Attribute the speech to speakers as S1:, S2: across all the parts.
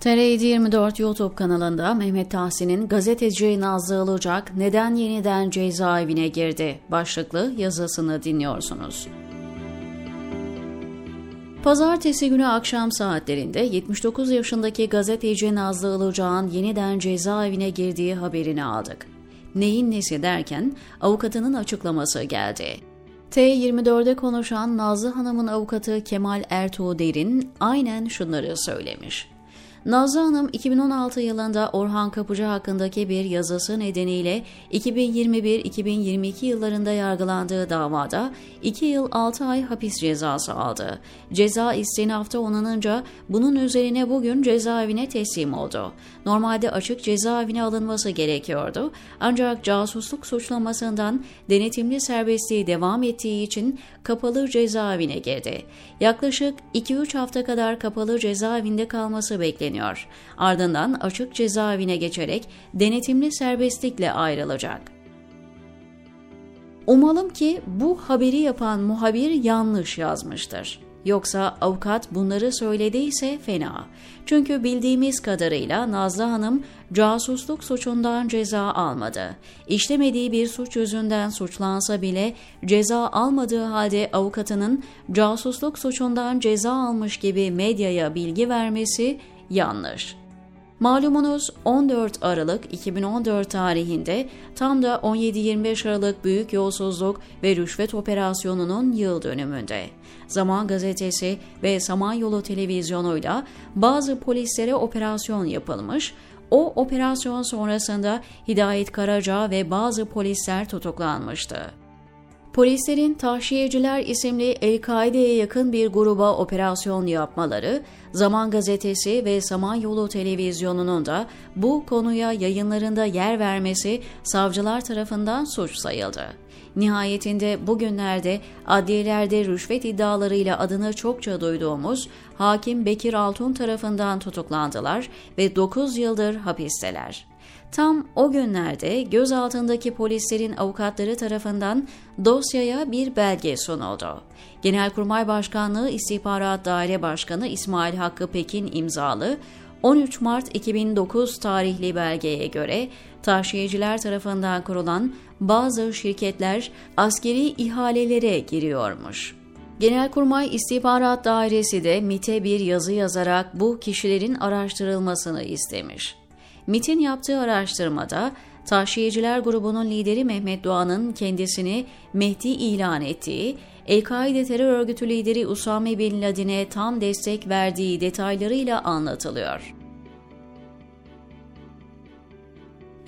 S1: TR 24 YouTube kanalında Mehmet Tahsin'in gazeteci Nazlı Ilıcak neden yeniden cezaevine girdi başlıklı yazısını dinliyorsunuz. Pazartesi günü akşam saatlerinde 79 yaşındaki gazeteci Nazlı Ilıcak'ın yeniden cezaevine girdiği haberini aldık. Neyin nesi derken avukatının açıklaması geldi. T24'de konuşan Nazlı Hanım'ın avukatı Kemal Ertuğ Derin aynen şunları söylemiş. Nazlı Hanım 2016 yılında Orhan Kapıcı hakkındaki bir yazısı nedeniyle 2021-2022 yıllarında yargılandığı davada 2 yıl 6 ay hapis cezası aldı. Ceza istinafta onanınca bunun üzerine bugün cezaevine teslim oldu. Normalde açık cezaevine alınması gerekiyordu ancak casusluk suçlamasından denetimli serbestliği devam ettiği için kapalı cezaevine girdi. Yaklaşık 2-3 hafta kadar kapalı cezaevinde kalması bekleniyor. Ardından açık cezaevine geçerek denetimli serbestlikle ayrılacak. Umalım ki bu haberi yapan muhabir yanlış yazmıştır. Yoksa avukat bunları söylediyse fena. Çünkü bildiğimiz kadarıyla Nazlı Hanım casusluk suçundan ceza almadı. İşlemediği bir suç yüzünden suçlansa bile ceza almadığı halde avukatının casusluk suçundan ceza almış gibi medyaya bilgi vermesi yanlış. Malumunuz 14 Aralık 2014 tarihinde tam da 17-25 Aralık Büyük Yolsuzluk ve Rüşvet Operasyonu'nun yıl dönümünde. Zaman Gazetesi ve Samanyolu Televizyonu'yla bazı polislere operasyon yapılmış, o operasyon sonrasında Hidayet Karaca ve bazı polisler tutuklanmıştı. Polislerin Tahşiyeciler isimli El-Kaide'ye yakın bir gruba operasyon yapmaları, Zaman Gazetesi ve Samanyolu Televizyonu'nun da bu konuya yayınlarında yer vermesi savcılar tarafından suç sayıldı. Nihayetinde bugünlerde adliyelerde rüşvet iddialarıyla adını çokça duyduğumuz hakim Bekir Altun tarafından tutuklandılar ve 9 yıldır hapisteler. Tam o günlerde gözaltındaki polislerin avukatları tarafından dosyaya bir belge sunuldu. Genelkurmay Başkanlığı İstihbarat Daire Başkanı İsmail Hakkı Pekin imzalı 13 Mart 2009 tarihli belgeye göre taşiyeciler tarafından kurulan bazı şirketler askeri ihalelere giriyormuş. Genelkurmay İstihbarat Dairesi de MIT'e bir yazı yazarak bu kişilerin araştırılmasını istemiş. MIT'in yaptığı araştırmada Taşiyeciler grubunun lideri Mehmet Doğan'ın kendisini Mehdi ilan ettiği, El-Kaide terör örgütü lideri Usame Bin Laden'e tam destek verdiği detaylarıyla anlatılıyor.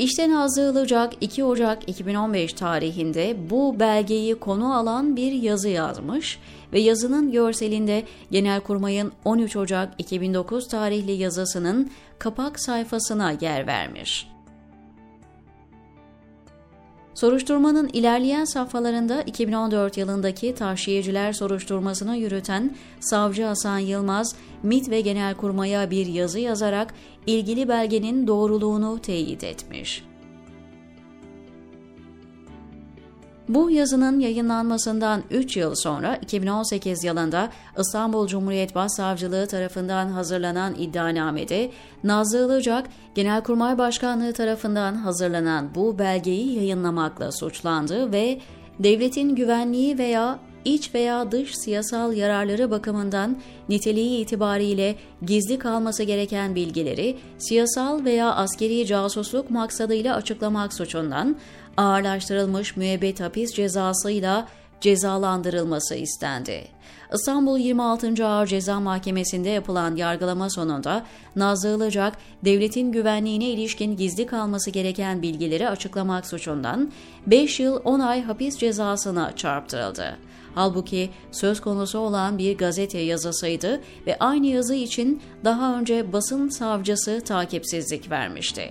S1: İşten Nazlı 2 Ocak 2015 tarihinde bu belgeyi konu alan bir yazı yazmış ve yazının görselinde Genelkurmay'ın 13 Ocak 2009 tarihli yazısının kapak sayfasına yer vermiş. Soruşturmanın ilerleyen safhalarında 2014 yılındaki tahşiyeciler soruşturmasını yürüten Savcı Hasan Yılmaz, MİT ve Genelkurmay'a bir yazı yazarak ilgili belgenin doğruluğunu teyit etmiş. Bu yazının yayınlanmasından 3 yıl sonra 2018 yılında İstanbul Cumhuriyet Başsavcılığı tarafından hazırlanan iddianamede Nazlı Ilıcak, Genelkurmay Başkanlığı tarafından hazırlanan bu belgeyi yayınlamakla suçlandı ve devletin güvenliği veya iç veya dış siyasal yararları bakımından niteliği itibariyle gizli kalması gereken bilgileri siyasal veya askeri casusluk maksadıyla açıklamak suçundan ağırlaştırılmış müebbet hapis cezasıyla cezalandırılması istendi. İstanbul 26. Ağır Ceza Mahkemesi'nde yapılan yargılama sonunda Nazlı Ilıcak, devletin güvenliğine ilişkin gizli kalması gereken bilgileri açıklamak suçundan 5 yıl 10 ay hapis cezasına çarptırıldı. Halbuki söz konusu olan bir gazete yazısıydı ve aynı yazı için daha önce basın savcısı takipsizlik vermişti.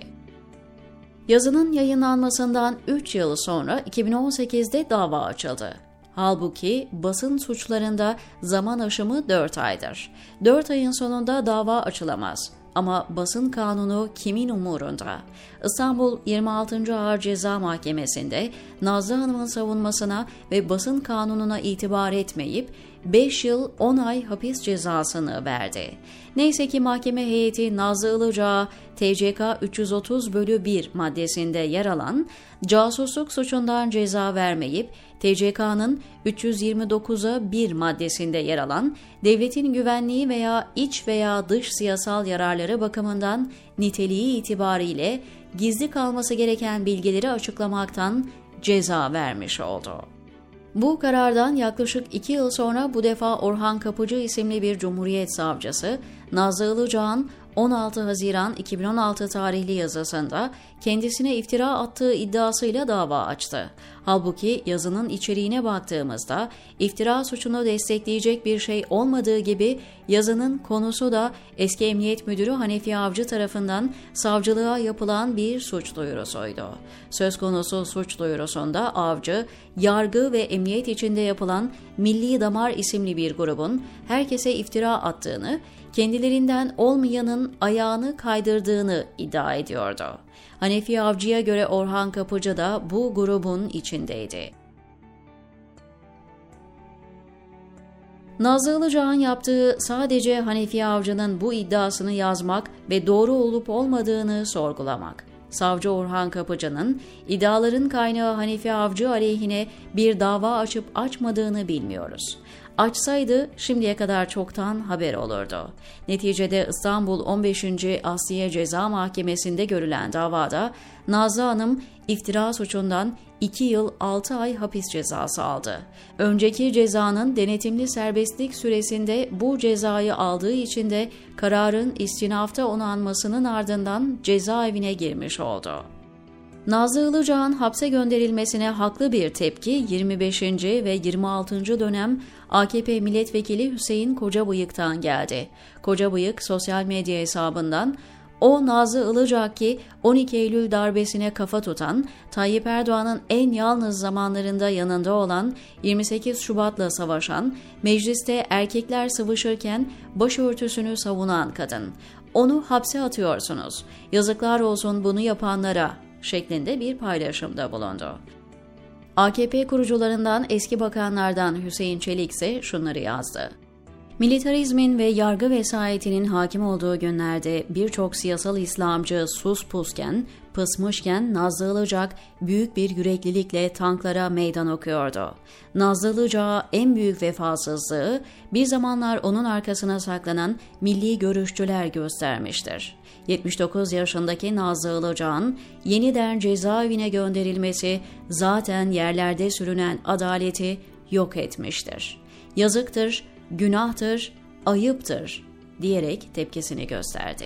S1: Yazının yayınlanmasından 3 yıl sonra 2018'de dava açıldı. Halbuki basın suçlarında zaman aşımı 4 aydır. 4 ayın sonunda dava açılamaz. Ama basın kanunu kimin umurunda? İstanbul 26. Ağır Ceza Mahkemesi'nde Nazlı Hanım'ın savunmasına ve basın kanununa itibar etmeyip 5 yıl 10 ay hapis cezasını verdi. Neyse ki mahkeme heyeti Nazlı Ilıcağı TCK 330 bölü 1 maddesinde yer alan casusluk suçundan ceza vermeyip TCK'nın 329'a 1 maddesinde yer alan devletin güvenliği veya iç veya dış siyasal yararları bakımından niteliği itibariyle gizli kalması gereken bilgileri açıklamaktan ceza vermiş oldu. Bu karardan yaklaşık iki yıl sonra bu defa Orhan Kapıcı isimli bir Cumhuriyet Savcısı, Nazlı Ilıcağ'ın 16 Haziran 2016 tarihli yazısında kendisine iftira attığı iddiasıyla dava açtı. Halbuki yazının içeriğine baktığımızda iftira suçunu destekleyecek bir şey olmadığı gibi yazının konusu da eski Emniyet Müdürü Hanefi Avcı tarafından savcılığa yapılan bir suç duyurusuydu. Söz konusu suç duyurusunda avcı, yargı ve emniyet içinde yapılan Milli Damar isimli bir grubun herkese iftira attığını, kendilerinden olmayanın ayağını kaydırdığını iddia ediyordu. Hanefi Avcı'ya göre Orhan Kapıcı da bu grubun içindeydi. Nazlı Ilıcağ'ın yaptığı sadece Hanefi Avcı'nın bu iddiasını yazmak ve doğru olup olmadığını sorgulamak. Savcı Orhan Kapıcı'nın iddiaların kaynağı Hanefi Avcı aleyhine bir dava açıp açmadığını bilmiyoruz. Açsaydı şimdiye kadar çoktan haber olurdu. Neticede İstanbul 15. Asliye Ceza Mahkemesi'nde görülen davada Nazlı Hanım iftira suçundan 2 yıl 6 ay hapis cezası aldı. Önceki cezanın denetimli serbestlik süresinde bu cezayı aldığı için de kararın istinafta onanmasının ardından cezaevine girmiş oldu. Nazlı Ilıcağ'ın hapse gönderilmesine haklı bir tepki 25. ve 26. dönem AKP milletvekili Hüseyin Kocabıyık'tan geldi. Kocabıyık sosyal medya hesabından o Nazlı Ilıcak ki 12 Eylül darbesine kafa tutan, Tayyip Erdoğan'ın en yalnız zamanlarında yanında olan, 28 Şubat'la savaşan, mecliste erkekler sıvışırken başörtüsünü savunan kadın. Onu hapse atıyorsunuz. Yazıklar olsun bunu yapanlara şeklinde bir paylaşımda bulundu. AKP kurucularından eski bakanlardan Hüseyin Çelik ise şunları yazdı. Militarizmin ve yargı vesayetinin hakim olduğu günlerde birçok siyasal İslamcı sus pusken, pısmışken Nazlı Ilıcak büyük bir yüreklilikle tanklara meydan okuyordu. Nazlı Ilıcak'a en büyük vefasızlığı bir zamanlar onun arkasına saklanan milli görüşçüler göstermiştir. 79 yaşındaki Nazlı Ilıcak'ın yeniden cezaevine gönderilmesi zaten yerlerde sürünen adaleti yok etmiştir. Yazıktır, günahtır, ayıptır diyerek tepkisini gösterdi.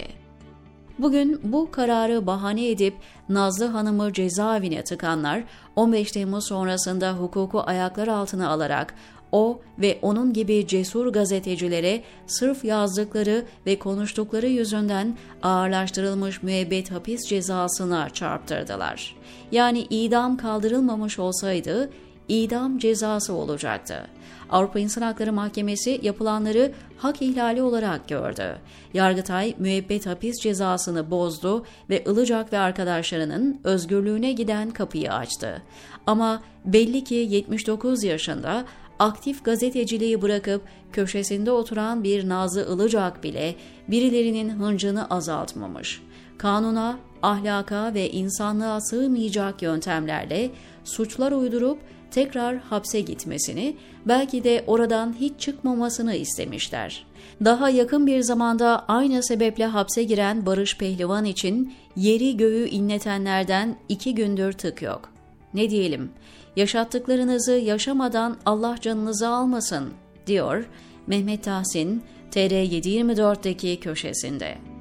S1: Bugün bu kararı bahane edip Nazlı Hanım'ı cezaevine tıkanlar 15 Temmuz sonrasında hukuku ayaklar altına alarak o ve onun gibi cesur gazetecilere sırf yazdıkları ve konuştukları yüzünden ağırlaştırılmış müebbet hapis cezasına çarptırdılar. Yani idam kaldırılmamış olsaydı idam cezası olacaktı. Avrupa İnsan Hakları Mahkemesi yapılanları hak ihlali olarak gördü. Yargıtay müebbet hapis cezasını bozdu ve Ilıcak ve arkadaşlarının özgürlüğüne giden kapıyı açtı. Ama belli ki 79 yaşında aktif gazeteciliği bırakıp köşesinde oturan bir Nazlı Ilıcak bile birilerinin hıncını azaltmamış. Kanuna, ahlaka ve insanlığa sığmayacak yöntemlerle suçlar uydurup tekrar hapse gitmesini, belki de oradan hiç çıkmamasını istemişler. Daha yakın bir zamanda aynı sebeple hapse giren Barış Pehlivan için yeri göğü inletenlerden iki gündür tık yok. Ne diyelim, yaşattıklarınızı yaşamadan Allah canınızı almasın, diyor Mehmet Tahsin, TR724'deki köşesinde.